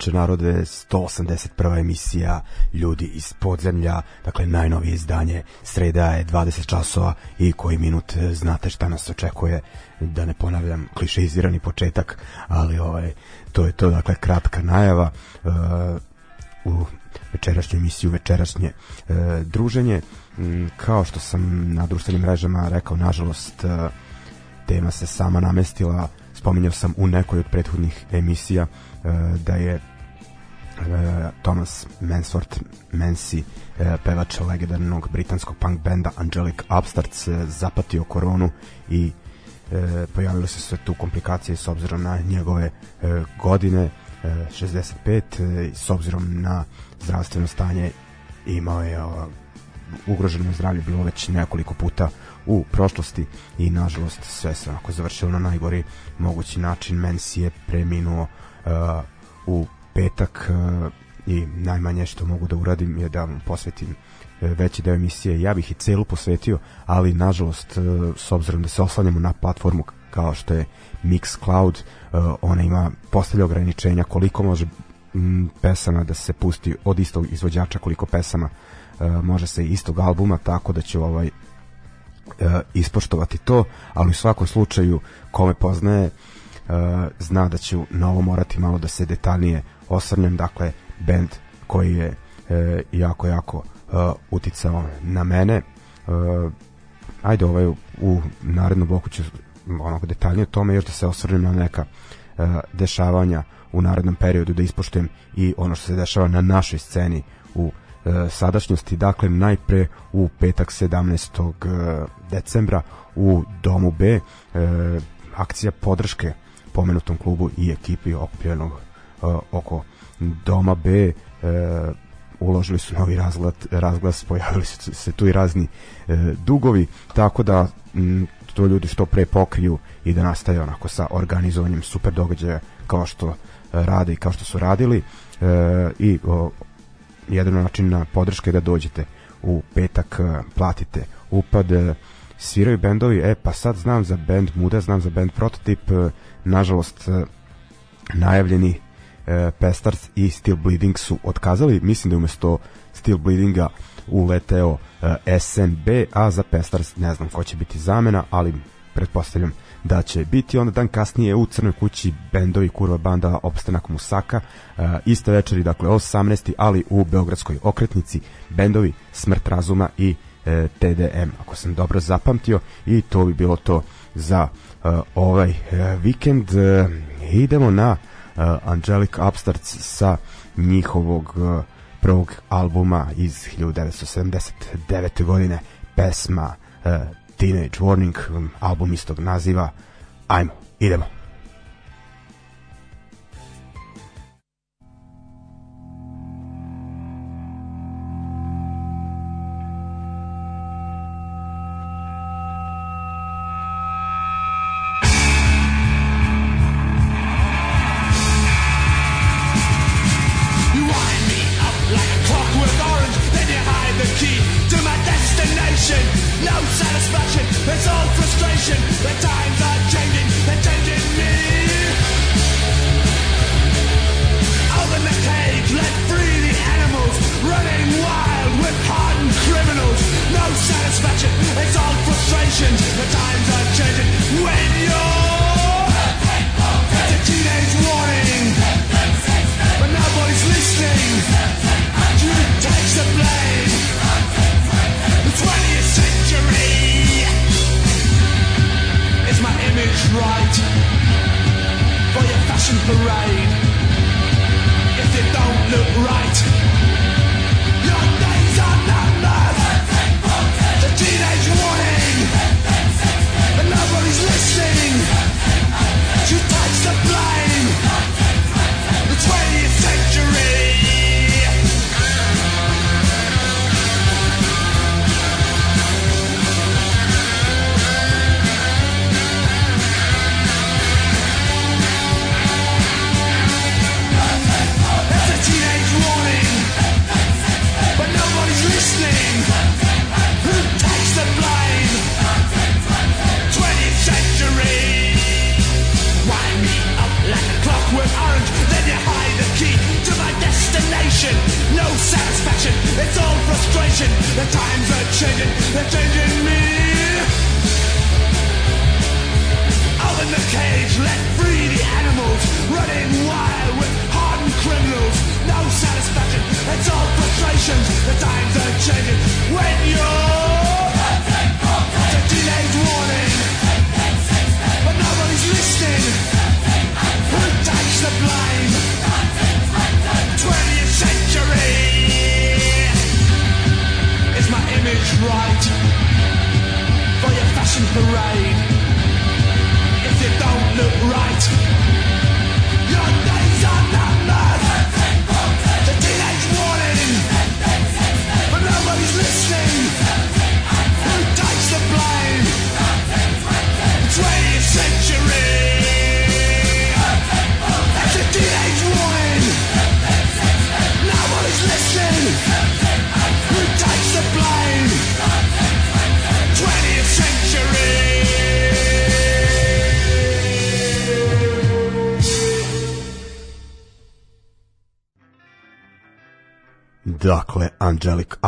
Večer narode, 181. emisija Ljudi iz podzemlja, dakle najnovije izdanje, sreda je 20 časova i koji minut e, znate šta nas očekuje, da ne ponavljam klišeizirani početak, ali ovaj, to je to, dakle kratka najava e, u večerašnju emisiju, večerašnje e, druženje, M, kao što sam na društvenim mrežama rekao, nažalost, e, tema se sama namestila. Spominjao sam u nekoj od prethodnih emisija da je Thomas Mansworth Mansi e, pevač legendarnog britanskog punk benda Angelic Upstarts e, zapatio koronu i e, pojavile se sve tu komplikacije s obzirom na njegove e, godine e, 65 e, i s obzirom na zdravstveno stanje imao je ugroženo zdravlje bilo već nekoliko puta u prošlosti i nažalost sve se onako završilo na najgori mogući način. Mensi je preminuo u petak uh, i najmanje što mogu da uradim je da mu posvetim uh, veći deo emisije. Ja bih i celu posvetio ali nažalost uh, s obzirom da se oslanjamo na platformu kao što je Mixcloud ona ima postavlja ograničenja koliko može pesama da se pusti od istog izvođača koliko pesama može se istog albuma tako da će ovaj e, ispoštovati to, ali u svakom slučaju ko me poznaje e, zna da ću na ovo morati malo da se detaljnije osvrnem, dakle band koji je e, jako jako e, uticao na mene e, ajde ovaj u narednom bloku ću onako detaljnije o tome još da se osvrnem na neka e, dešavanja u narednom periodu da ispoštujem i ono što se dešava na našoj sceni u e, sadašnjosti, dakle najpre u petak 17. e, decembra u Domu B e, akcija podrške pomenutom klubu i ekipi okupljenog oko Doma B e, uložili su novi razglas, razglas pojavili su se tu i razni e, dugovi, tako da m, to ljudi što pre pokriju i da nastaje onako sa organizovanjem super događaja kao što e, rade i kao što su radili e, i jedan način na podrške da dođete u petak e, platite upad e, sviraju bendovi e pa sad znam za bend Muda znam za bend Prototip e, nažalost e, najavljeni e, Pestars i Steel Bleeding su otkazali. Mislim da je umesto Steel Bleedinga uleteo e, SNB a za Pestars ne znam ko će biti zamena ali pretpostavljam da će biti. Onda dan kasnije u Crnoj kući bendovi Kurva banda Opstanak Musaka uh, iste večeri dakle 18. ali u Beogradskoj okretnici bendovi Smrt razuma i uh, TDM ako sam dobro zapamtio. I to bi bilo to za uh, ovaj uh, vikend. Uh, idemo na uh, Angelic Upstarts sa njihovog uh, prvog albuma iz 1979. godine pesma uh, Teenage Warning, um, album istog naziva. Ajmo, idemo.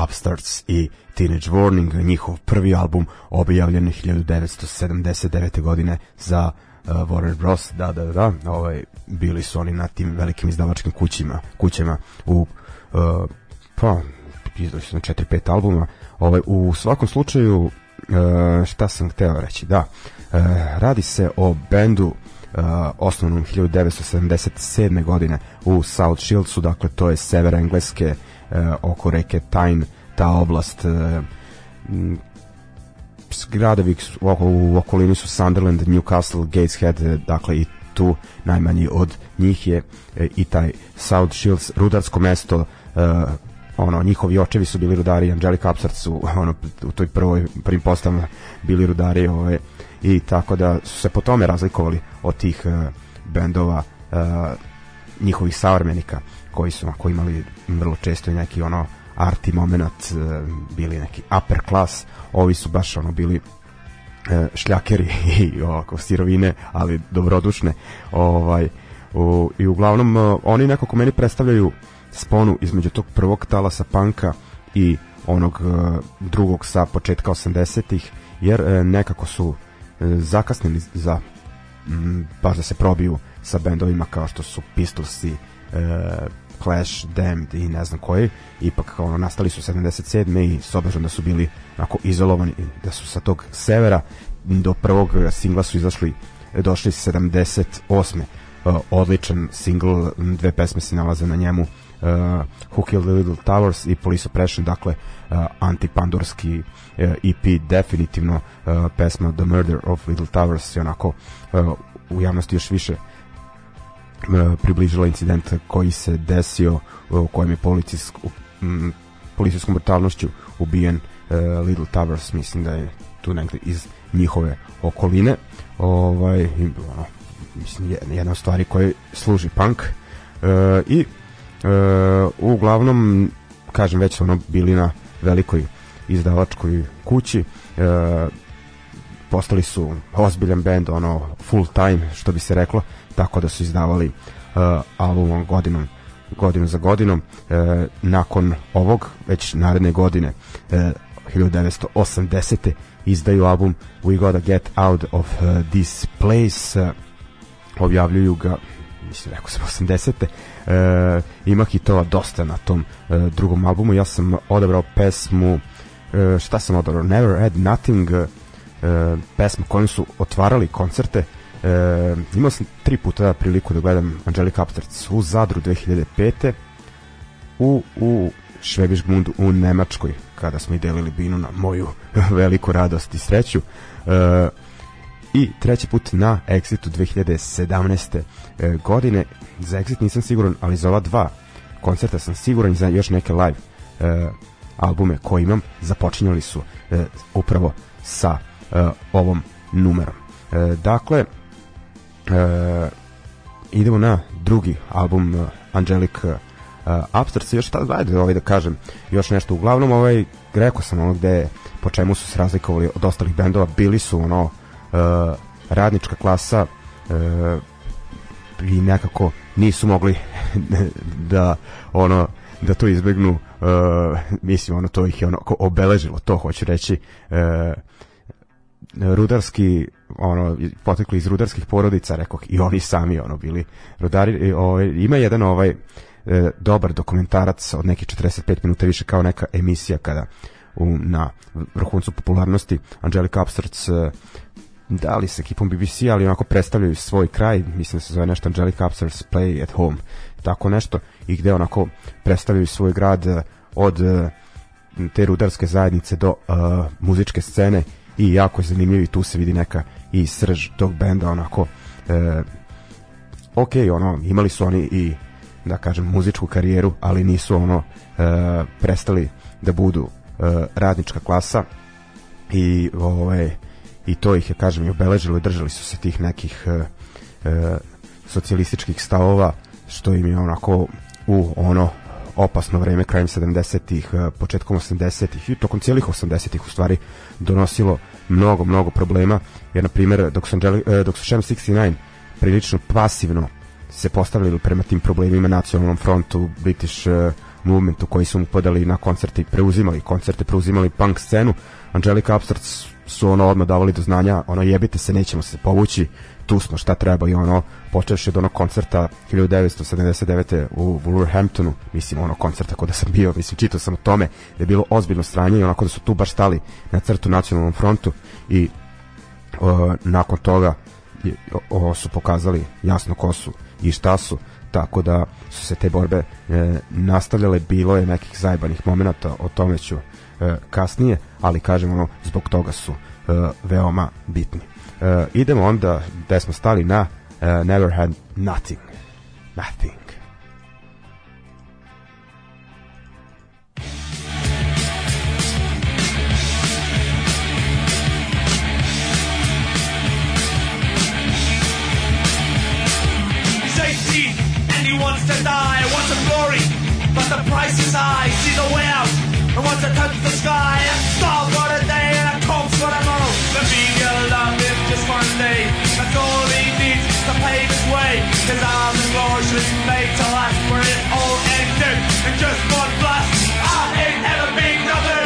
Upstarts i Teenage Warning, njihov prvi album objavljen 1979. godine za uh, Warner Bros. Da, da, da, ovaj, bili su oni na tim velikim izdavačkim kućima, kućama u uh, pa, izdali su na 4-5 albuma. Ovaj, u svakom slučaju, uh, šta sam hteo reći, da, uh, radi se o bendu uh, osnovnom 1977. godine u South Shieldsu, dakle to je sever Engleske, uh, oko reke Tyne, ta oblast uh, s- gradovi u, oko- u okolini su Sunderland, Newcastle, Gateshead, e, dakle i tu najmanji od njih je i taj South Shields, rudarsko mesto, ono, njihovi očevi su bili rudari, Angelica Upstart su ono, u toj prvoj, prvim postavama bili rudari ove, i tako da su se po tome razlikovali od tih e, bendova e, njihovih savremenika koji su onako imali vrlo često i neki ono arti moment e, bili neki upper class ovi su baš ono bili e, šljakeri i ovako sirovine, ali dobrodušne. Ovaj u, i uglavnom e, oni nekako meni predstavljaju sponu između tog prvog talasa panka i onog drugog sa početka 80-ih, jer nekako su zakasnili za baš da se probiju sa bendovima kao što su Pistolsi, Clash, Damned i ne znam koji, ipak ono, nastali su 77. i s obzirom da su bili onako izolovani, da su sa tog severa do prvog singla su izašli došli 78. Uh, odličan single, dve pesme se nalaze na njemu uh, Who Killed the Little Towers i Police Oppression, dakle uh, antipandorski uh, EP, definitivno uh, pesma The Murder of Little Towers je onako uh, u javnosti još više uh, približila incident koji se desio u kojem je policijsku, policijskom brutalnošću ubijen uh, Little Towers, mislim da je tu negde iz njihove okoline. Ovaj, ono, mislim, jedna, od stvari koje služi punk. Uh, i uh, uglavnom kažem već su ono bili na velikoj izdavačkoj kući. E, postali su ozbiljan band, ono full time, što bi se reklo, tako da su izdavali uh, albumom godinom godinu za godinom. E, nakon ovog, već naredne godine, e, 1980. izdaju album We Gotta Get Out of uh, This Place. Uh, objavljuju ga mislim rekao sam 80. E, ima hitova dosta na tom e, drugom albumu. Ja sam odabrao pesmu e, šta sam odabrao? Never Had Nothing e, pesmu kojom su otvarali koncerte E, imao sam tri puta priliku da gledam Angelica Upstarts u Zadru 2005. U, u Švebišgmundu u Nemačkoj kada smo i delili binu na moju veliku radost i sreću. E, I treći put na Exitu 2017. E, godine. Za Exit nisam siguran, ali za ova dva koncerta sam siguran i za još neke live e, albume koje imam započinjali su e, upravo sa e, ovom numerom. E, dakle, e, idemo na drugi album Angelic Upstarts još šta ajde ovaj da kažem još nešto uglavnom ovaj rekao sam ono gde po čemu su se razlikovali od ostalih bendova bili su ono radnička klasa i nekako nisu mogli da ono da to izbegnu uh, mislim ono to ih je ono obeležilo to hoću reći uh, rudarski ono potekli iz rudarskih porodica rekao i oni sami ono bili rudari ovaj ima jedan ovaj e, dobar dokumentarac od nekih 45 minuta više kao neka emisija kada u, na vrhuncu popularnosti Angelica Upstarts e, da li ekipom BBC, ali onako predstavljaju svoj kraj, mislim da se zove nešto Angelica Upstarts Play at Home, tako nešto, i gde onako predstavljaju svoj grad e, od e, te rudarske zajednice do uh, muzičke scene i jako zanimljiv i tu se vidi neka i srž tog benda onako e, ok, ono, imali su oni i da kažem muzičku karijeru, ali nisu ono e, prestali da budu e, radnička klasa. I ovaj i to ih je kažem i obeležilo i držali su se tih nekih e, e, socijalističkih stavova što im je onako u ono opasno vreme krajem 70-ih, e, početkom 80-ih i tokom cijelih 80-ih u stvari donosilo mnogo, mnogo problema, jer na primjer dok su, Angeli, e, dok su Sham 69 prilično pasivno se postavljali prema tim problemima nacionalnom frontu, British uh, movementu koji su mu podali na koncerte i preuzimali koncerte, preuzimali punk scenu, Angelica Upstarts su ono odmah davali do znanja, ono jebite se, nećemo se povući, tu smo šta treba i ono počeš od onog koncerta 1979. u Wolverhamptonu mislim ono koncerta kod da sam bio mislim čitao sam o tome da je bilo ozbiljno stranje i onako da su tu baš stali na crtu nacionalnom frontu i o, nakon toga o, o, su pokazali jasno ko su i šta su tako da su se te borbe e, nastavljale bilo je nekih zajbanih momenata o tome ću e, kasnije ali kažem ono zbog toga su e, veoma bitni Uh, idemo onda da smo stali na uh, Never Had Nothing. Nothing. wants to die, wants some glory, but the price is high. See the way out, and touch the sky for a day and for one. That's all he needs to pave his way. His arms and glory should be made to last where it all ended in just one blast. I ain't ever been nothing.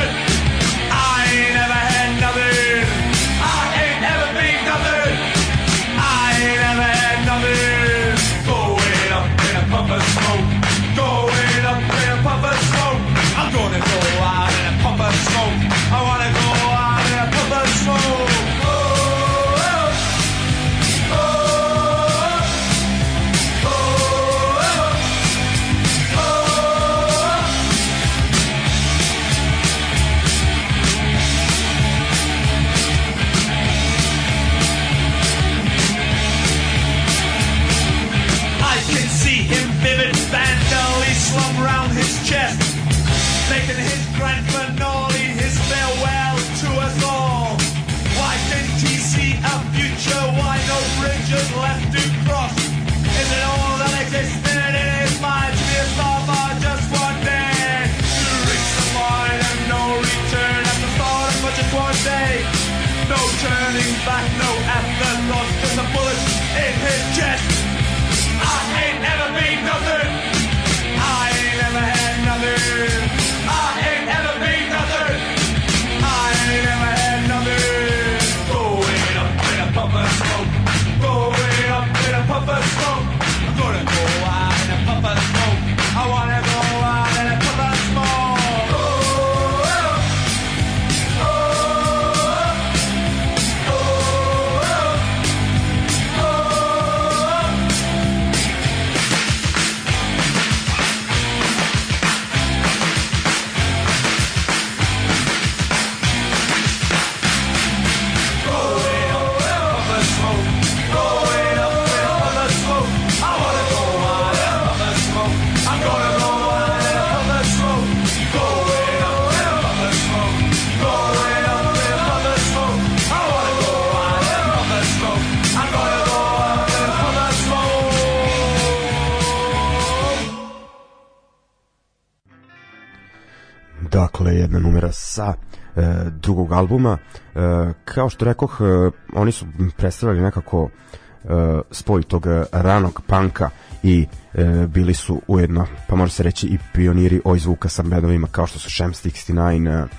Dakle jedna numera sa e, drugog albuma. E, kao što rekoh, e, oni su predstavljali nekako e, spoj tog ranog panka i e, bili su ujedno, pa može se reći i pioniri oj zvuka sa bendovima kao što su Sham 69, uh,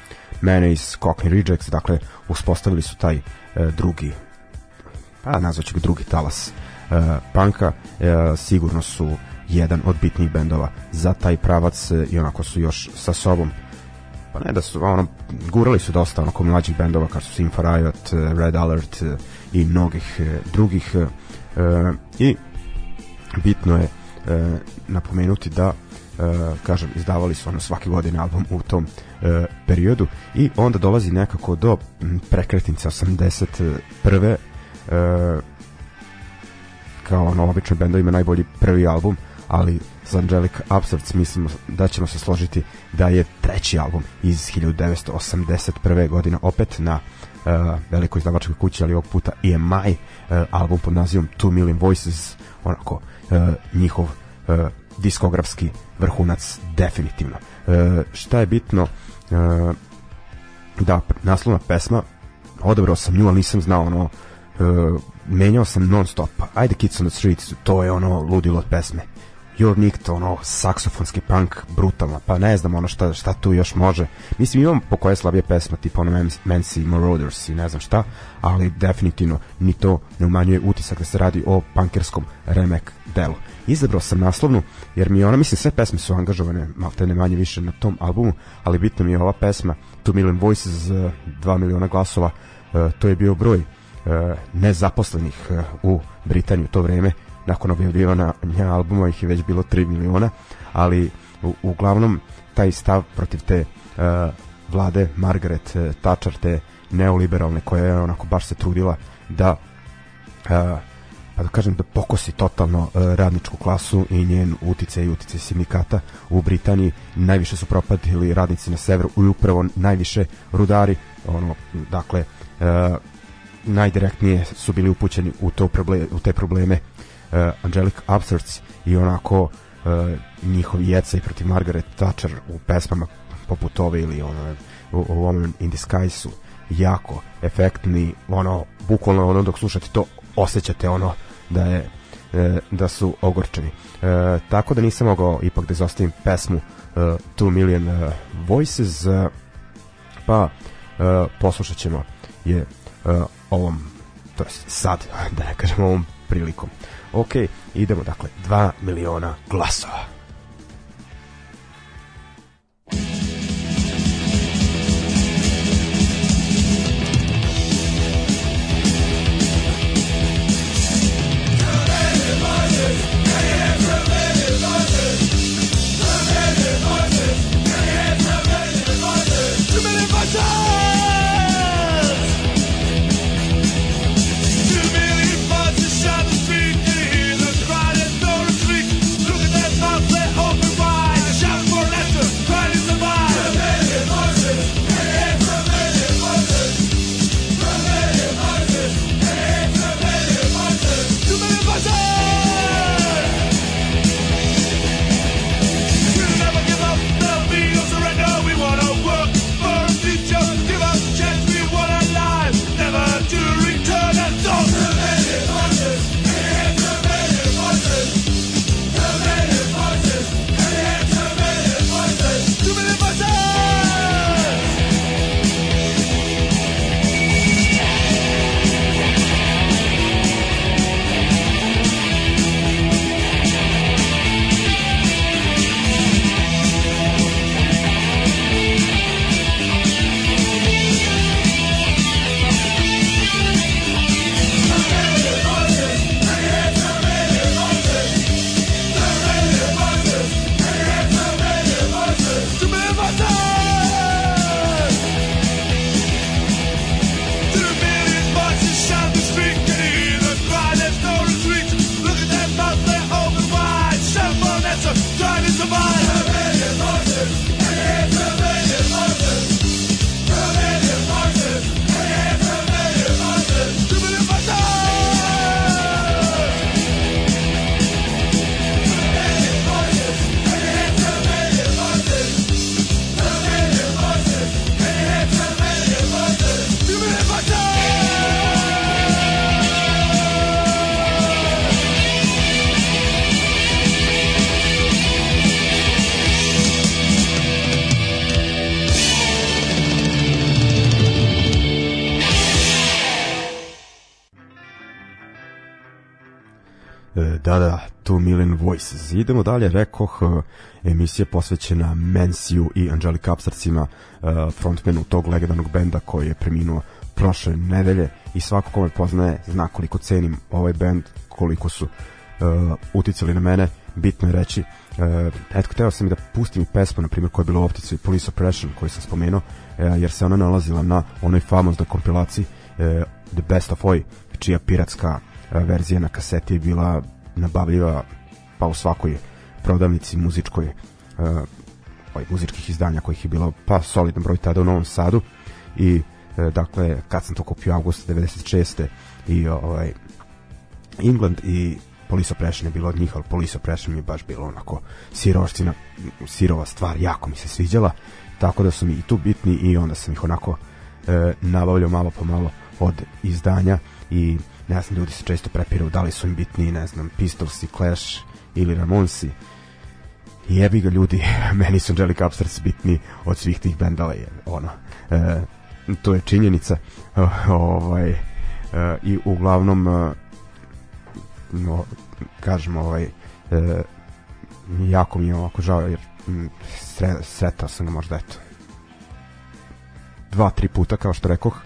Mayonnaise, Cockney Rejects, dakle uspostavili su taj e, drugi pa nazvaću ga drugi talas e, panka, e, sigurno su jedan od bitnih bendova za taj pravac e, i onako su još sa sobom pa ne da su ono gurali su dosta onako mlađih bendova kao su Infrared, e, Red Alert e, i mnogih e, drugih i bitno je napomenuti da kažem izdavali su ono svake godine album u tom e, periodu i onda dolazi nekako do prekretnice 81. E, kao ono obično bendovima najbolji prvi album ali za Angelic Upstarts mislimo da ćemo se složiti da je treći album iz 1981. godine opet na uh, velikoj izdavačkoj kući, ali ovog puta EMI, uh, album pod nazivom Two Million Voices, onako uh, njihov uh, diskografski vrhunac definitivno. Uh, šta je bitno uh, da naslovna pesma odabrao sam nju, ali nisam znao ono uh, menjao sam non stop ajde Kids on the Streets, to je ono ludilo od pesme Your Nick, ono, saksofonski punk, brutalno, pa ne znam ono šta, šta tu još može. Mislim, imam po koje slabije pesma, tipa ono Mancy Marauders i ne znam šta, ali definitivno ni to ne umanjuje utisak da se radi o punkerskom remek delu. Izabrao sam naslovnu, jer mi ona, mislim, sve pesme su angažovane, malte ne manje više na tom albumu, ali bitno mi je ova pesma, Two Million Voices, 2 miliona glasova, uh, to je bio broj uh, nezaposlenih u Britaniji u to vreme, nakon objavljivanja albuma ih je već bilo 3 miliona, ali u, uglavnom taj stav protiv te uh, vlade Margaret uh, Thatcher, te neoliberalne koja je onako baš se trudila da uh, pa da kažem da pokosi totalno uh, radničku klasu i njen utice i utice sindikata u Britaniji najviše su propadili radnici na severu i upravo najviše rudari ono dakle uh, najdirektnije su bili upućeni u to probleme, u te probleme Angelic Upstarts i onako uh, njihovi jeca i protiv Margaret Thatcher u pesmama poput ove ili ono Woman in the Sky su jako efektni ono bukvalno ono dok slušate to osjećate ono da je e, da su ogorčeni. E, tako da nisam mogao ipak da izostavim pesmu e, Two Million uh, Voices uh, pa uh, poslušat ćemo je uh, ovom to je sad da ne kažem ovom prilikom Ok, idemo dakle, 2 miliona glasova. Voices. Idemo dalje, rekoh, uh, emisija posvećena Mensiju i Angelica Upstarcima, uh, frontmenu tog legendarnog benda koji je preminuo prošle nedelje i svako ko me poznaje zna koliko cenim ovaj band, koliko su uh, uticali na mene, bitno je reći uh, eto, hteo sam i da pustim pesmu, na primjer, koja je bila u optici Police Oppression, koju sam spomenuo, uh, jer se ona nalazila na onoj famoznoj kompilaciji uh, The Best of Oi, čija piratska uh, verzija na kaseti je bila nabavljiva pa u svakoj prodavnici muzičkoj uh, ovaj, muzičkih izdanja kojih je bilo pa solidan broj tada u Novom Sadu i uh, dakle kad sam to kupio avgusta 96. i ovaj England i Police Oppression je bilo od njih, ali Police Oppression mi je baš bilo onako siroština, sirova stvar, jako mi se sviđala, tako da su mi i tu bitni i onda sam ih onako e, nabavljao malo po malo od izdanja i ne znam, ljudi se često prepiraju da li su im bitni, ne znam, Pistols i Clash ili Ramonsi. Jebi ga ljudi, meni su Angelic Upstarts bitni od svih tih bendova, je, ono, e, to je činjenica, o, ovaj, e, i uglavnom e, no, kažem, ovaj, e, jako mi je ovako žao, jer sre, sretao sam ga možda, eto, dva, tri puta, kao što rekoh,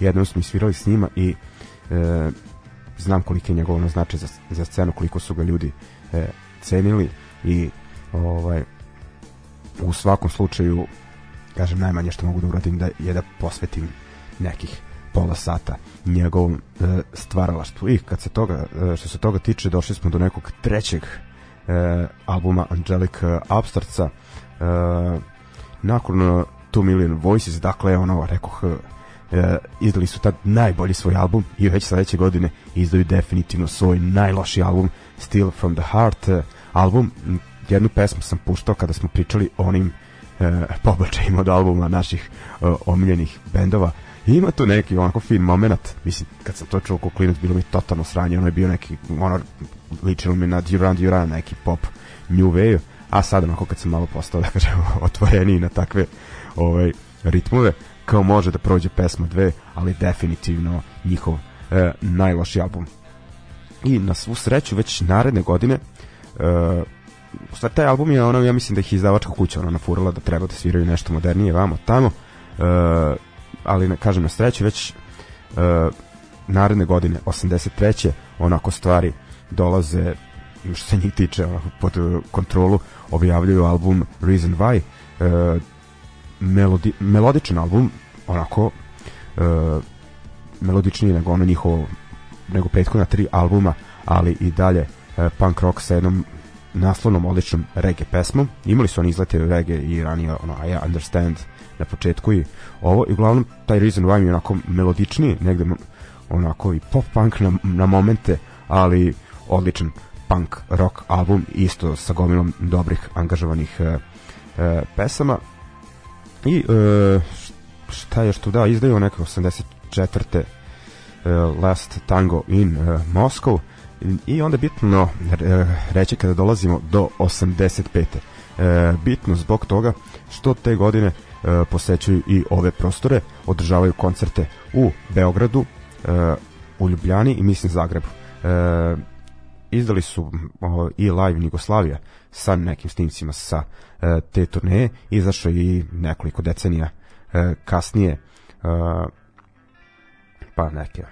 jednom smo svirali s njima i e, znam koliko je njegovo značaj za, za scenu, koliko su ga ljudi e, cenili i ovaj u svakom slučaju kažem najmanje što mogu da uradim da je da posvetim nekih pola sata njegovom e, stvaralaštvu. I kad se toga e, što se toga tiče došli smo do nekog trećeg e, albuma Angelic Upstartsa e, nakon Two Million Voices dakle ono rekoh e, izdali su tad najbolji svoj album i već sledeće godine izdaju definitivno svoj najloši album Still from the Heart. E, album jednu pesmu sam puštao kada smo pričali o onim e, pobačajima od albuma naših e, omiljenih bendova. Ima tu neki onako fin moment, mislim, kad sam to čuo kao klinac, bilo mi totalno sranje, ono je bio neki, ono, ličilo mi na Duran Duran, neki pop New Wave, a sad onako kad sam malo postao, da kažem, otvoreniji na takve ovaj, ritmove, kao može da prođe pesma dve, ali definitivno njihov e, najloši album. I na svu sreću već naredne godine e, Stvar, taj album je ono, ja mislim da ih izdavačka kuća ona nafurala da treba da sviraju nešto modernije vamo tamo. E, ali ne kažem na sreću već uh, naredne godine 83. onako stvari dolaze što se njih tiče pod kontrolu objavljuju album Reason Why uh, melodi, melodičan album onako uh, melodičniji nego ono njihovo nego prethodna tri albuma ali i dalje uh, punk rock sa jednom naslovnom odličnom reggae pesmom. Imali su oni izlete reggae i ranije ono I Understand na početku i ovo i uglavnom taj Reason Why mi je onako melodičniji negde onako i pop punk na, na momente ali odličan punk rock album isto sa gomilom dobrih angažovanih e, e, pesama i e, šta je što da izdaju neke 84. E, Last Tango in e, Moscow i onda bitno e, reći kada dolazimo do 85. E, bitno zbog toga što te godine e, posećuju i ove prostore, održavaju koncerte u Beogradu, e, u Ljubljani i mislim Zagrebu. E, izdali su o, i live Jugoslavija sa nekim snimcima sa e, te turneje, izašao i nekoliko decenija e, kasnije e, pa neke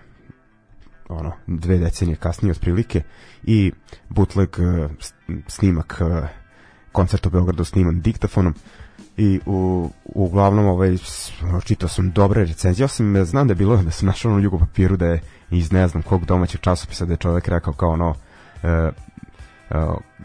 ono dve decenije kasnije otprilike. I bootleg e, snimak e, koncerta u Beogradu sniman diktafonom. I u, uglavnom ovaj, čitao sam dobre recenzije, osim znam da je bilo da sam našao na jugu papiru da je iz ne znam kog domaćeg časopisa da je čovjek rekao kao ono e, e,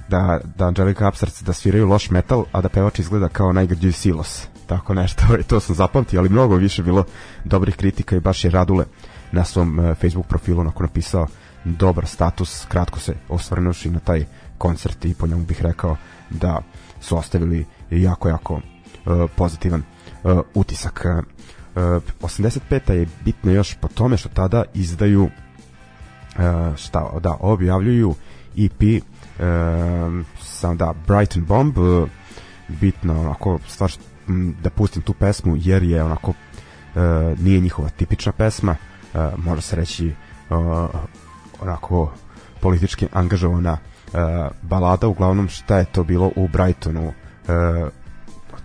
da, da Angelica Upstarts da sviraju loš metal, a da pevač izgleda kao najgrđi silos. Tako nešto, to sam zapamtio, ali mnogo više bilo dobrih kritika i baš je Radule na svom e, Facebook profilu onako napisao dobar status, kratko se osvrnuši na taj koncert i po njemu bih rekao da su ostavili jako, jako E, pozitivan uh, utisak. Uh, 85. je bitno još po tome što tada izdaju uh, šta, da, objavljuju EP uh, sam da Brighton Bomb uh, bitno onako stvar da pustim tu pesmu jer je onako uh, nije njihova tipična pesma uh, može se reći uh, onako politički angažovana uh, balada, uglavnom šta je to bilo u Brightonu uh,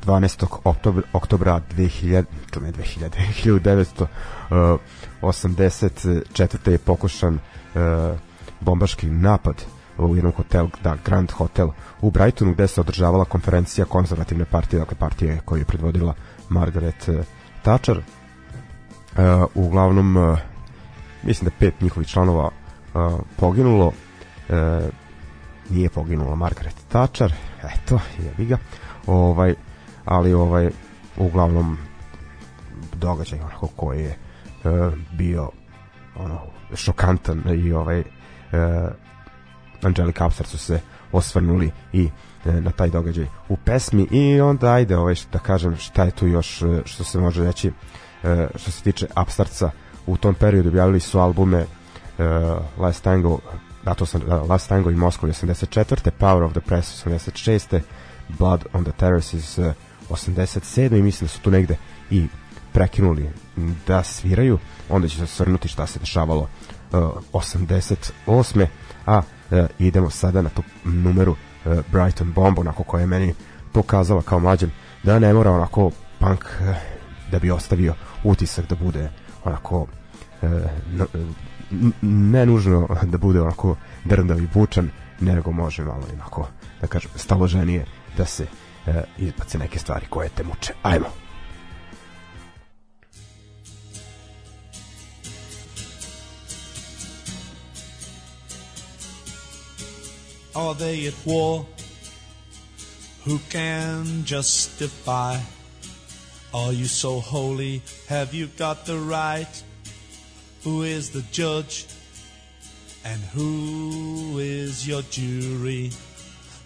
12. oktobra, oktobra 2000, to ne 2000, 1984. je pokušan uh, bombaški napad u jednom hotelu, da, Grand Hotel u Brightonu gde se održavala konferencija konzervativne partije, dakle partije koju je predvodila Margaret uh, Thatcher. Uh, uglavnom, uh, mislim da pet njihovih članova uh, poginulo, uh, nije poginula Margaret Thatcher, eto, jebi ga, ovaj, ali ovaj, uglavnom događaj onako koji je uh, bio ono šokantan i ovaj uh, Angelica Upstart su se osvrnuli i uh, na taj događaj u pesmi i onda ajde ovaj da kažem šta je tu još uh, što se može reći što se tiče Upstartsa u tom periodu objavili su albume Last Tango da to sam uh, Last Tango i Moskva 84. Power of the Press 86. Blood on the Terraces uh, 87. i mislim da su tu negde i prekinuli da sviraju, onda će se svrnuti šta se dešavalo 88. A uh, idemo sada na tu numeru uh, Brighton Bomb, onako koja je meni pokazala kao mlađem da ne mora onako punk da bi ostavio utisak da bude onako ne nužno da bude onako drndav i bučan, nego može malo onako, da kažem, staloženije da se uh, izbace neke stvari koje te muče. Ajmo! Are they at war? Who can justify? Are you so holy? Have you got the right? Who is the judge? And who is your jury?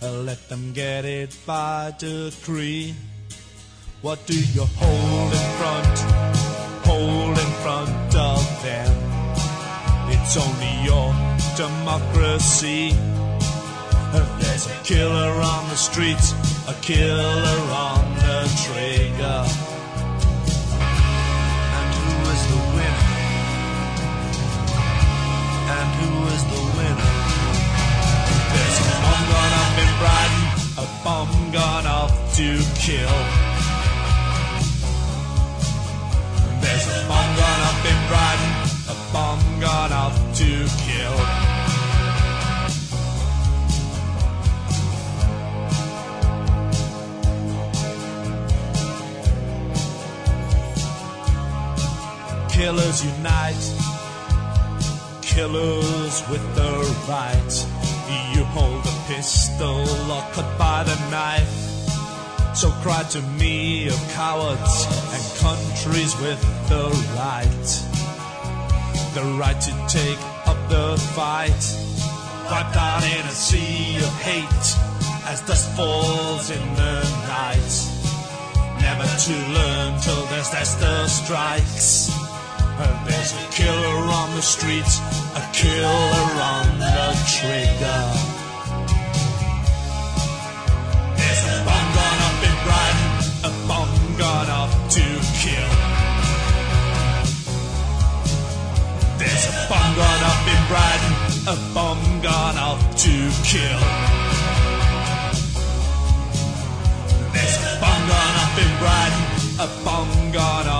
Uh, let them get it by decree. What do you hold in front? Hold in front of them. It's only your democracy. There's a killer on the streets, a killer on the trigger. And who is the winner? And who is the winner? There's a bomb gone up in Brighton, a bomb gone off to kill. There's a bomb gone up in Brighton, a bomb gone off to kill. Killers unite, killers with the right. You hold a pistol or cut by the knife. So cry to me of cowards and countries with the right. The right to take up the fight. Wiped out in a sea of hate as dust falls in the night. Never to learn till there's Desta strikes. There's a killer on the streets, a killer on the trigger. There's a bomb gone up in Brighton, a bomb gone off to kill. There's a bomb gone up in Brighton, a bomb gone off to kill. There's a bomb gone up in Brighton, a bomb gone off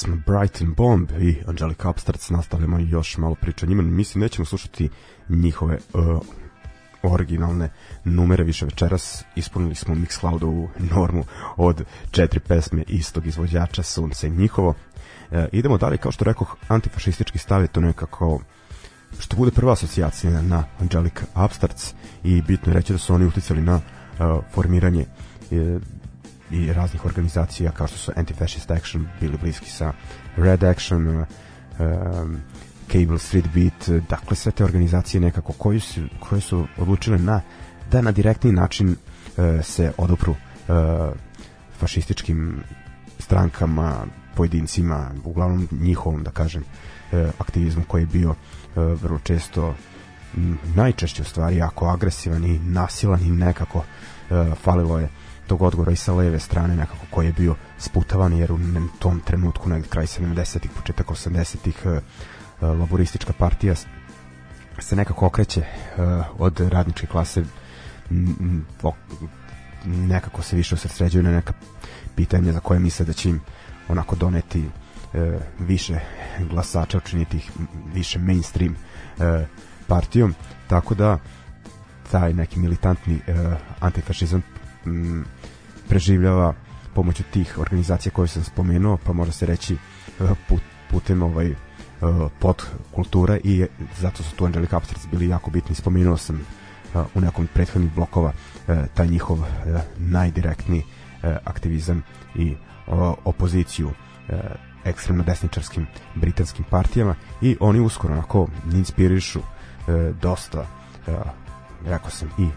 pesma Brighton Bomb i Angelica Upstarts. Nastavljamo još malo priča njima. Mislim, nećemo slušati njihove uh, originalne numere više večeras. Ispunili smo Mixcloudovu normu od četiri pesme istog izvođača Sunce i njihovo. E, idemo dalje, kao što rekoh, antifašistički stav je to nekako što bude prva asocijacija na Angelica Upstarts i bitno je reći da su oni uticali na uh, formiranje uh, i raznih organizacija kao što su Anti-Fascist Action bili bliski sa Red Action uh, um, Cable Street Beat dakle sve te organizacije nekako koje su, koje su odlučile na da na direktni način uh, se odupru uh, fašističkim strankama pojedincima uglavnom njihovom da kažem uh, aktivizmu koji je bio uh, vrlo često najčešće u stvari jako agresivan i nasilan i nekako uh, falilo je tog odgovora i sa leve strane nekako koji je bio sputavan jer u tom trenutku negde kraj 70-ih, početak 80-ih uh, laboristička partija se nekako okreće uh, od radničke klase nekako se više osredsređuju na neka pitanja za koje misle da će im onako doneti više glasača, učiniti ih više mainstream partijom, tako da taj neki militantni antifašizam preživljava pomoću tih organizacija koje sam spomenuo, pa može se reći e, put, putem ovaj e, pod kultura i zato su tu Angelica Abstracts bili jako bitni. Spomenuo sam e, u nekom prethodnih blokova taj njihov najdirektniji e, aktivizam i opoziciju ekstremno desničarskim britanskim partijama i oni uskoro onako inspirišu dosta rekao sam i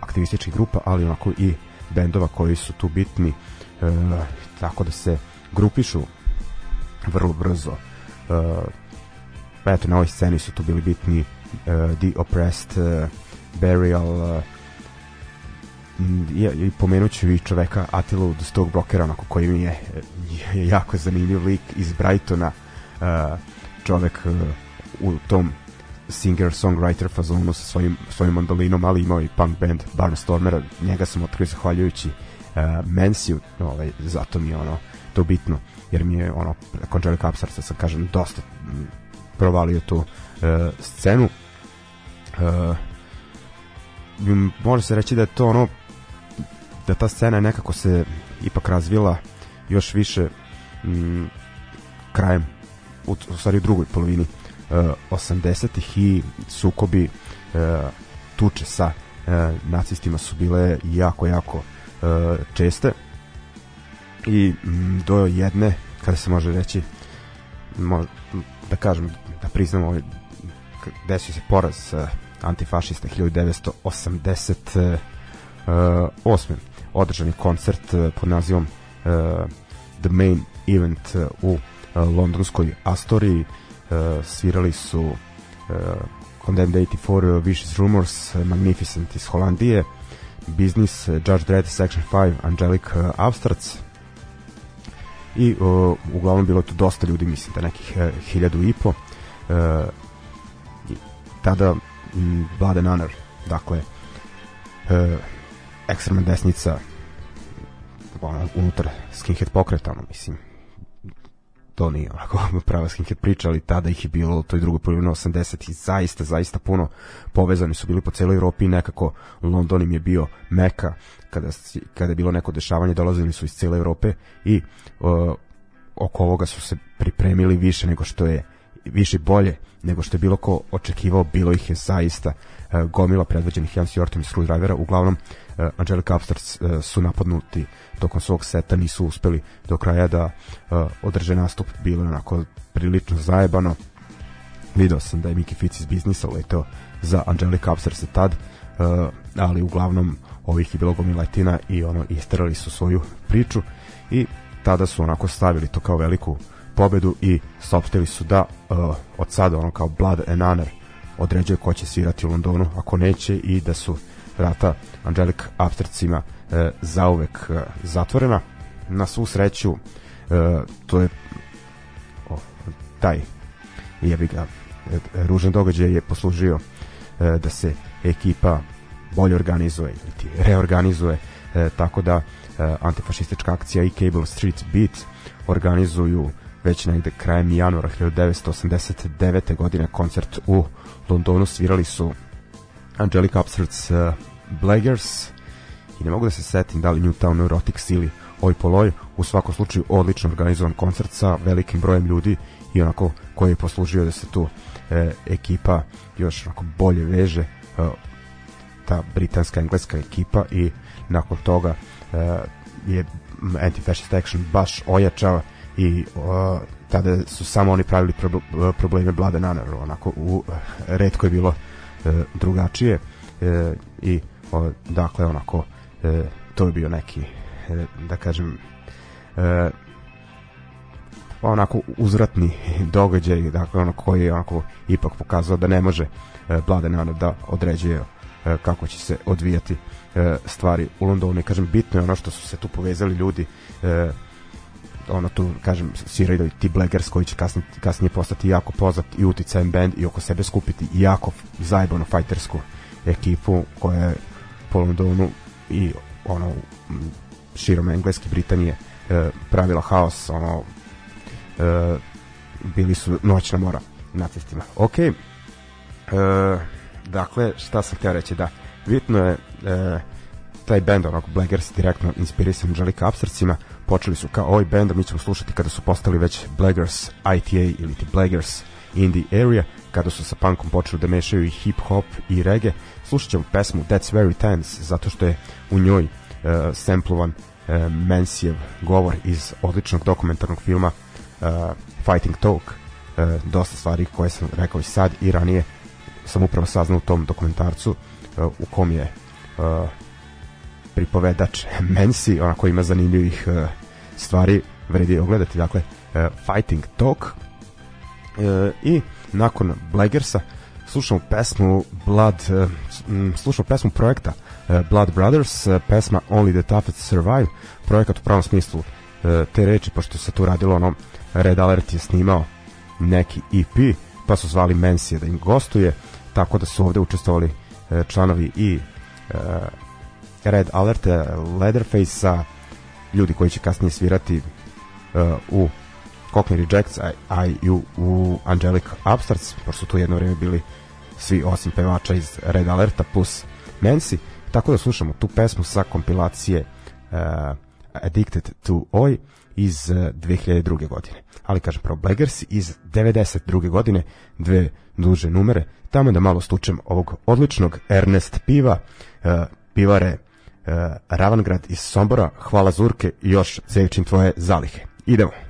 aktivističkih grupa ali onako i bendova koji su tu bitni e, tako da se grupišu vrlo brzo. E, eto na ovoj sceni su tu bili bitni e, The Oppressed e, Burial e, i, i pomenut ću i čoveka Atilu The Stoke Brokera onako koji mi je, je jako zanimljiv lik iz Brightona uh, čovek uh, u tom singer-songwriter fazonu sa svojim, svojim mandolinom, ali imao i punk band Barnstormera, njega sam otkrio zahvaljujući uh, Mensiju, ovaj, zato mi je ono to bitno, jer mi je ono Conjure Capsarca sam kažem dosta provalio tu uh, scenu. Uh, može se reći da je to ono da ta scena nekako se ipak razvila još više m, krajem u, u stvari u drugoj polovini 80-ih i sukobi uh, tuče sa uh, nacistima su bile jako jako česte. I m, do jedne kada se može reći da kažem da priznamo ovaj, desio se poraz antifašista 1988 održani koncert pod nazivom The Main Event u londonskoj Astoriji svirali su uh, Condemned 84, uh, Vicious Rumors, Magnificent iz Holandije, Business, Judge Dredd, Section 5, Angelic uh, Abstracts i uh, uglavnom bilo tu dosta ljudi, mislim da nekih uh, hiljadu i po. Uh, tada m, Blood and Honor, dakle uh, ekstremna desnica ono, unutar skinhead pokreta, ono, mislim, to nije onako prava skinhead priča, ali tada ih je bilo u toj drugoj polovini 80 i zaista, zaista puno povezani su bili po celoj Evropi i nekako London im je bio meka kada, kada je bilo neko dešavanje, dolazili su iz cele Evrope i uh, oko ovoga su se pripremili više nego što je više bolje nego što je bilo ko očekivao, bilo ih je zaista uh, gomila predvođenih Jans Jortom i Screwdrivera, uglavnom uh, Angelica Upstarts uh, su napadnuti tokom svog seta, nisu uspeli do kraja da uh, održe nastup, bilo je onako prilično zajebano. Video sam da je Miki Fitz iz biznisa leteo za Angelica Upstarts tad, uh, ali uglavnom ovih je bilo gomiletina i ono isterali su svoju priču i tada su onako stavili to kao veliku pobedu i saopštili su da uh, od sada ono kao Blood and Honor određuje ko će svirati u Londonu ako neće i da su vrata Angelic Abstracima uh, zauvek uh, zatvorena na svu sreću uh, to je oh, taj jebi ga ružan događaj je poslužio uh, da se ekipa bolje organizuje ili reorganizuje uh, tako da uh, antifašistička akcija i Cable Street Beat organizuju već negde krajem januara 1989. godine koncert u Londonu svirali su Angelica Upstarts uh, Blaggers. I ne mogu da se setim da li Newtown Neurotics ili Oj Poloj u svakom slučaju odlično organizovan koncert sa velikim brojem ljudi i onako koji je poslužio da se tu e, ekipa još onako bolje veže e, ta britanska engleska ekipa i nakon toga e, je Anti-Fascist Action baš ojačao i o, tada su samo oni pravili probleme Blade Nanaru onako u redko je bilo e, drugačije e, i o, dakle onako e, to je bio neki e, da kažem e, onako uzratni događaj dakle ono koji je onako ipak pokazao da ne može e, Blade Nanar da određuje e, kako će se odvijati e, stvari u Londonu. I kažem bitno je ono što su se tu povezali ljudi e, ono tu kažem sviraju ti Blaggers koji će kasnije, kasnije postati jako poznat i uticajem band i oko sebe skupiti jako zajebano fajtersku ekipu koja je po Londonu i ono širom Engleske Britanije e, pravila haos ono e, bili su noćna mora nacistima ok e, dakle šta sam htio reći da bitno je e, taj band onog Blaggers direktno inspirisan Angelica Upstartsima počeli su kao ovaj band, mi ćemo slušati kada su postali već Blaggers ITA ili ti Blaggers in the area, kada su sa punkom počeli da mešaju i hip hop i reggae, slušat ćemo pesmu That's Very Tense, zato što je u njoj uh, samplovan uh, Mensijev govor iz odličnog dokumentarnog filma uh, Fighting Talk, uh, dosta stvari koje sam rekao i sad i ranije sam upravo saznao u tom dokumentarcu uh, u kom je uh, pripovedač. Mensi, onako ima zanimljivih uh, stvari, vredi ogledati, dakle, uh, Fighting Talk uh, i nakon Blaggersa slušamo pesmu Blood, uh, slušamo pesmu projekta Blood Brothers, pesma Only the Toughest Survive, projekat u pravom smislu te reči, pošto se tu radilo ono, Red Alert je snimao neki EP, pa su zvali Mensija da im gostuje, tako da su ovde učestvovali članovi i Red Alert, Leatherface-a, ljudi koji će kasnije svirati uh, u Cockney Rejects, a, a i u, u Angelic Upstarts, pošto su tu jedno vreme bili svi osim pevača iz Red Alerta plus Nancy, tako da slušamo tu pesmu sa kompilacije uh, Addicted to Oi iz uh, 2002. godine. Ali kažem, pro Blaggers iz 92. godine, dve duže numere, tamo da malo stučem ovog odličnog Ernest Piva, uh, pivare Ravangrad iz Sombora, hvala Zurke i još zevčim tvoje zalihe. Idemo.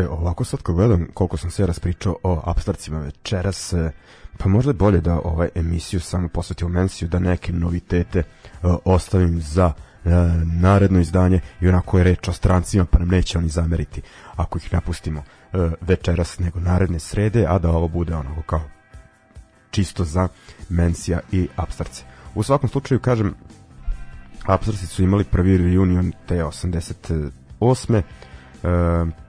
E, ovako sad kad gledam koliko sam se raspričao o abstracima večeras, e, pa možda je bolje da ovaj emisiju samo posvetio Mensiju, da neke novitete e, ostavim za e, naredno izdanje i onako je reč o strancima, pa nam neće oni zameriti ako ih napustimo e, večeras nego naredne srede, a da ovo bude ono kao čisto za Mensija i Abstrarce. U svakom slučaju, kažem, Abstrarci su imali prvi reunion te 88. E,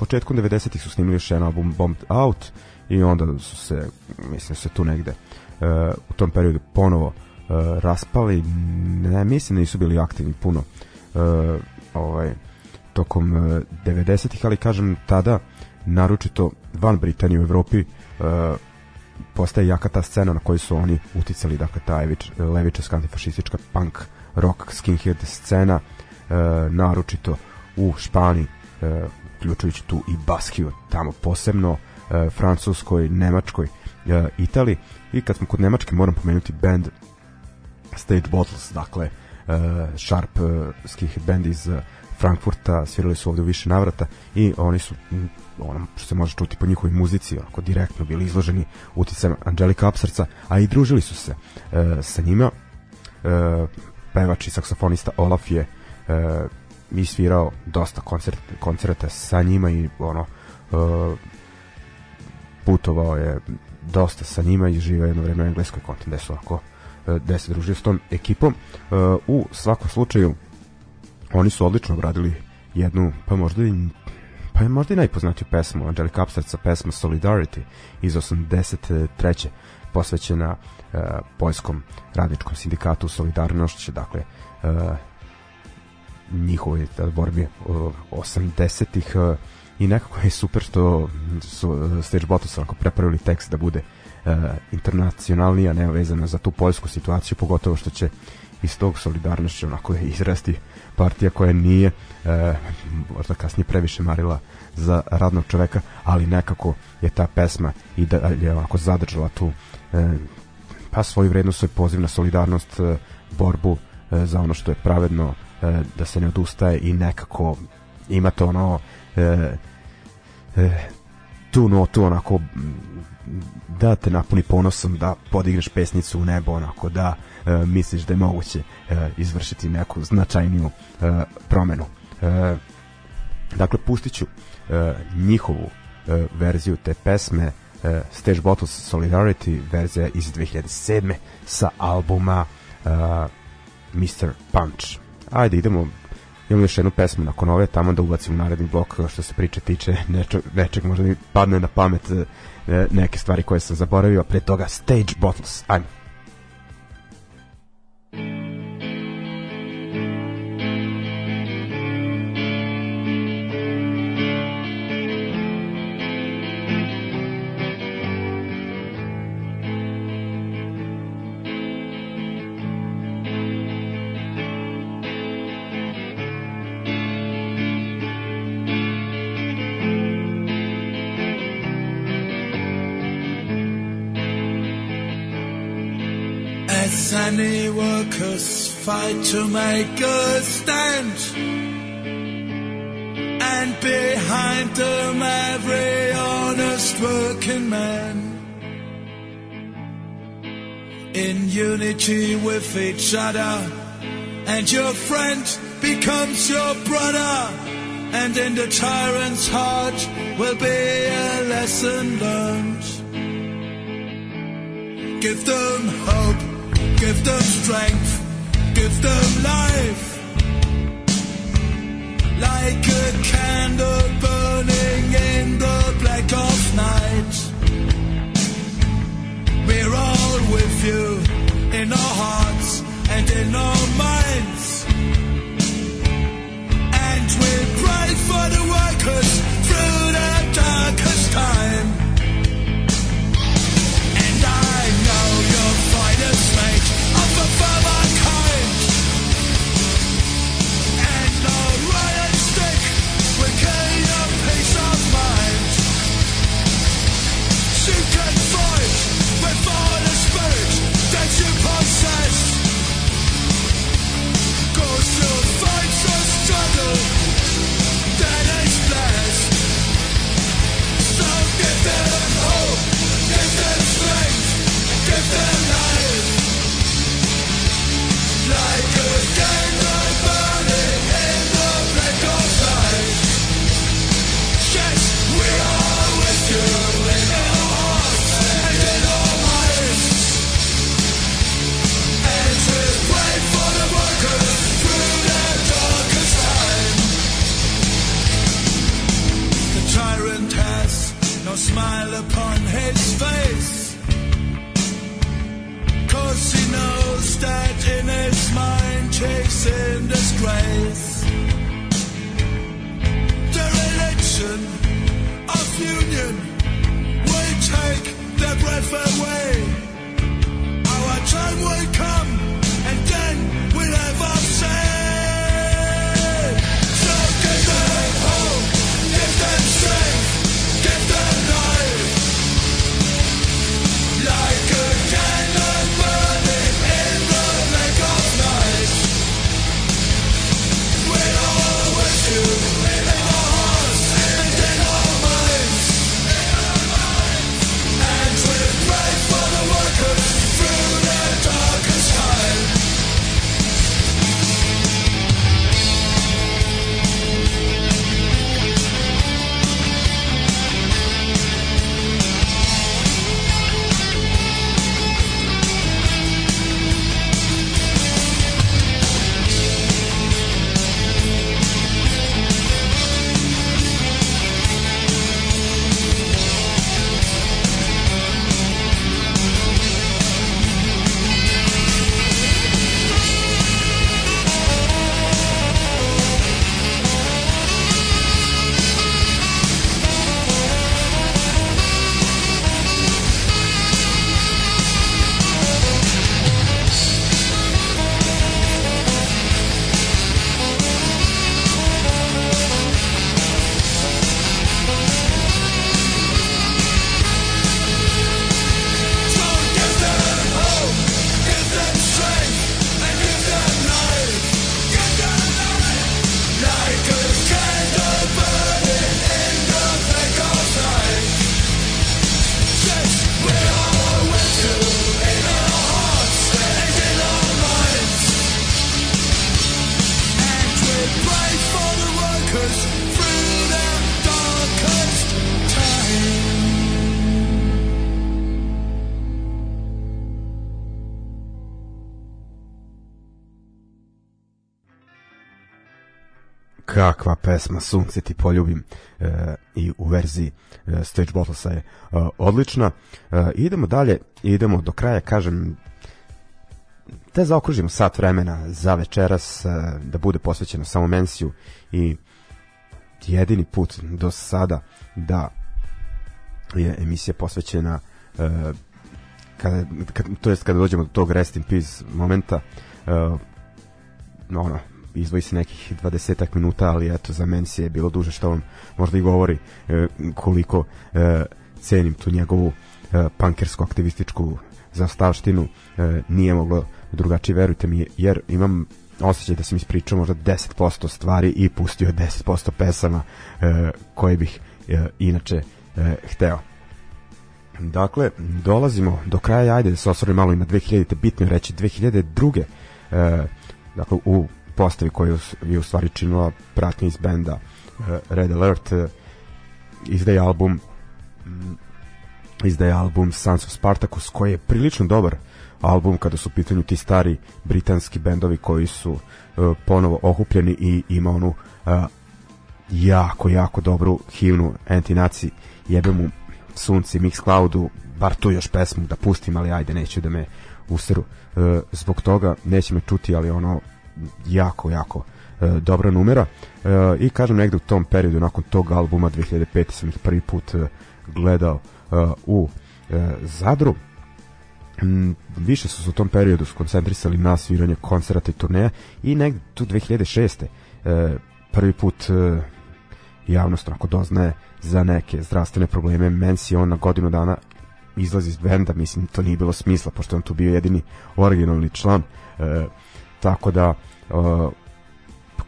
početkom 90-ih su snimili još jedan album Bombed Out i onda su se, mislim se tu negde uh, u tom periodu ponovo uh, raspali, ne mislim da nisu bili aktivni puno uh, ovaj, tokom uh, 90-ih, ali kažem tada naročito van Britanije u Evropi uh, postaje jaka ta scena na kojoj su oni uticali, dakle ta levič, levičarska antifašistička punk rock skinhead scena uh, naročito u Španiji uh, uključujući tu i Baskiju tamo posebno uh, Francuskoj, Nemačkoj, uh, Italiji i kad smo kod Nemačke moram pomenuti band Stage Bottles, dakle uh, Sharp uh, skih band iz Frankfurta, svirali su ovde u više navrata i oni su ono što se može čuti po njihovoj muzici, onako direktno bili izloženi uticajem Angelika Apsarca, a i družili su se uh, sa njima. Uh, pevač i saksofonista Olaf je uh, mi svirao dosta koncert, koncerta sa njima i ono uh, putovao je dosta sa njima i živao jedno vreme u engleskoj kontinentu gde su ovako uh, gde se družio s tom ekipom uh, u svakom slučaju oni su odlično obradili jednu pa možda i pa je možda i najpoznatiju pesmu Angelica Upstartsa pesma Solidarity iz 83. posvećena uh, poljskom radničkom sindikatu Solidarnošće dakle njihovoj borbi 80-ih i nekako je super što su Stage Bottles onako prepravili tekst da bude uh, internacionalni, a ne vezano za tu poljsku situaciju, pogotovo što će iz tog solidarnošća onako izrasti partija koja nije uh, možda kasnije previše marila za radnog čoveka, ali nekako je ta pesma i da je onako zadržala tu uh, pa svoju vrednost, svoj poziv na solidarnost, uh, borbu uh, za ono što je pravedno, E, da se ne odustaje i nekako ima to ono e, e, tu notu onako da te napuni ponosom da podigneš pesnicu u nebo onako da e, misliš da je moguće e, izvršiti neku značajniju e, promenu e, dakle pustit ću e, njihovu e, verziju te pesme e, Stage Bottles Solidarity verzija iz 2007. sa albuma e, Mr. Punch ajde idemo imamo još jednu pesmu nakon ove tamo da ubacim naredni blok što se priče tiče nečeg, nečeg možda mi padne na pamet e, neke stvari koje sam zaboravio a pre toga Stage Bottles ajmo many workers fight to make a stand. And behind them every honest working man. In unity with each other. And your friend becomes your brother. And in the tyrant's heart will be a lesson learned. Give them hope Give them strength, give them life. Like a candle burning in the black of night. We're all with you in our hearts and in our minds. And we pray for the workers through the darkest time. Give them hope, give them strength, give them breath away. Our time will come. Kakva pesma Sunce ti poljubim e, i u verziji e, Stage Bottlesa je e, odlična. E, idemo dalje, idemo do kraja, kažem te zaokružimo sat vremena za večeras e, da bude posvećeno samo Mensiju i jedini put do sada da je emisija posvećena e, kada, kad, to jest kada dođemo do tog rest in peace momenta e, ono, izvoji se nekih 20 minuta, ali eto za meni je bilo duže što vam možda i govori e, koliko e, cenim tu njegovu e, pankersku aktivističku zastavštinu e, nije moglo drugačije verujte mi jer imam osjećaj da sam ispričao možda 10% stvari i pustio 10% pesama e, koje bih e, inače e, hteo Dakle, dolazimo do kraja, ajde da se osvorim malo i na 2000-te, bitno reći 2002. E, dakle, u postavi koju je u stvari činila pratnja iz benda uh, Red Alert uh, izdaje album um, izdaje album Sons of Spartacus koji je prilično dobar album kada su u pitanju ti stari britanski bendovi koji su uh, ponovo okupljeni i ima onu uh, jako, jako dobru himnu antinaci jebe mu sunci Mixcloudu bar tu još pesmu da pustim ali ajde neću da me useru uh, zbog toga neće me čuti ali ono jako, jako e, dobra numera e, i kažem negde u tom periodu nakon tog albuma 2005 sam ih prvi put e, gledao e, u e, Zadru m, više su se u tom periodu skoncentrisali na sviranje koncerata i turneja i negde tu 2006. E, prvi put e, javnost onako doznaje za neke zdravstvene probleme Mensi on na godinu dana izlazi iz benda, mislim to nije bilo smisla pošto on tu bio jedini originalni član e, tako da uh,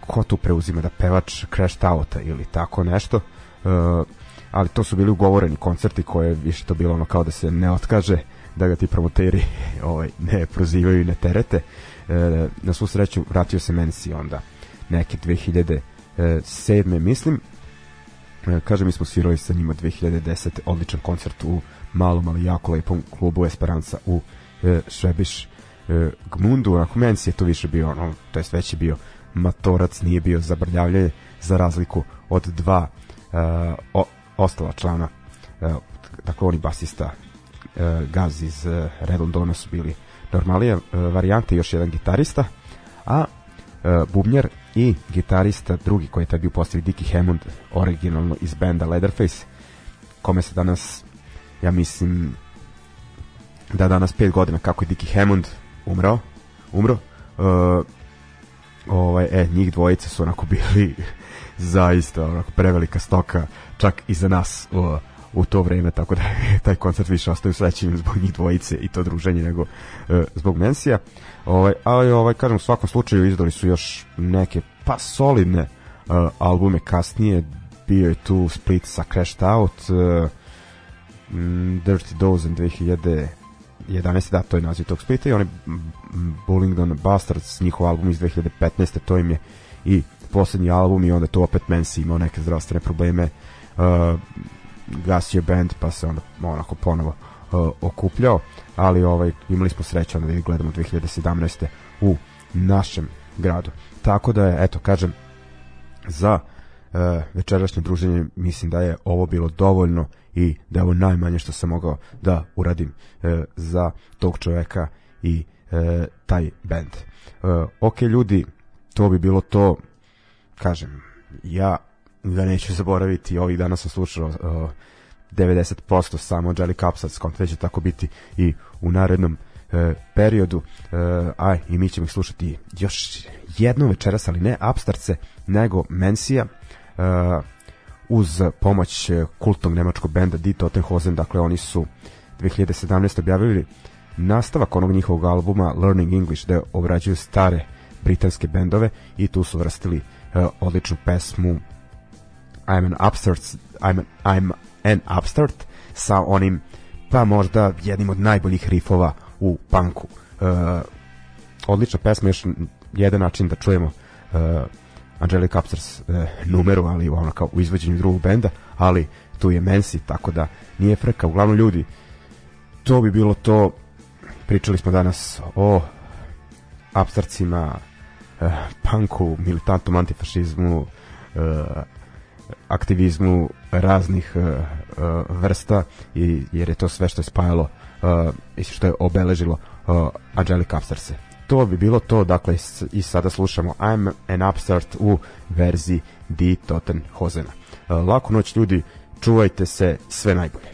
ko tu preuzima da pevač Crash Outa ili tako nešto uh, ali to su bili ugovoreni koncerti koje više to bilo ono kao da se ne otkaže da ga ti promoteri ovaj, ne prozivaju i ne terete uh, na svu sreću vratio se Mensi onda neke 2007. mislim kažem mi smo svirali sa njima 2010. odličan koncert u malom ali jako lepom klubu Esperanza u uh, Švebiš e, Gmundu, onako meni je to više bio, ono, to jest već je bio matorac, nije bio zabrljavljanje za razliku od dva e, o, ostala člana. E, dakle oni basista e, Gaz iz e, Red Londona su bili normalije e, varijante još jedan gitarista a e, bubnjar i gitarista drugi koji je tad bio postavio Dickie Hammond originalno iz benda Leatherface kome se danas ja mislim da danas 5 godina kako je Dickie Hammond umrao, umro, uh, ovaj, e, njih dvojice su onako bili zaista onako prevelika stoka čak i za nas uh, u to vreme, tako da taj koncert više ostaju sledećim zbog njih dvojice i to druženje nego uh, zbog Mensija. Ovaj, ali ovaj, kažem, u svakom slučaju izdali su još neke pa solidne uh, albume kasnije, bio je tu split sa Crashed Out, uh, Dirty Dozen 2011. da, to je naziv tog splita i onaj Bullingdon Bastards, njihov album iz 2015. to im je i poslednji album i onda to opet Mensi imao neke zdravstvene probleme uh, gasio band pa se onda onako ponovo uh, okupljao ali ovaj imali smo sreću onda da ih gledamo 2017. u našem gradu tako da je eto kažem za uh, večerašnje druženje mislim da je ovo bilo dovoljno i da je ovo najmanje što sam mogao da uradim uh, za tog čoveka i uh, taj band. Ok ljudi, to bi bilo to. Kažem, ja ga neću zaboraviti, ovih dana sam slušao uh, 90% samo Jelly Capsats, kontra će tako biti i u narednom periodu, aj, i mi ćemo ih slušati još jednu večeras, ali ne Upstartse, nego Mensija, uz pomoć kultnog nemačkog benda Die Totenhosen, dakle oni su 2017. objavili nastavak onog njihovog albuma Learning English, da obrađuju stare britanske bendove i tu su vrstili uh, odličnu pesmu I'm an upstart I'm an, I'm an upstart sa onim pa možda jednim od najboljih rifova u punku. Uh, odlična pesma, još jedan način da čujemo uh, Angelic Upstars uh, numeru, ali ono kao u izvođenju drugog benda, ali tu je Mensi, tako da nije frka. Uglavnom ljudi, to bi bilo to. Pričali smo danas o abstracima, uh, punku, militantnom antifašizmu, uh, aktivizmu raznih uh, uh, vrsta i jer je to sve što je spajalo uh, i što je obeležilo uh, Angelic Upstarse to bi bilo to, dakle i sada slušamo I'm an Upstart u verziji Di Tottenhozena. E, laku noć ljudi, čuvajte se, sve najbolje.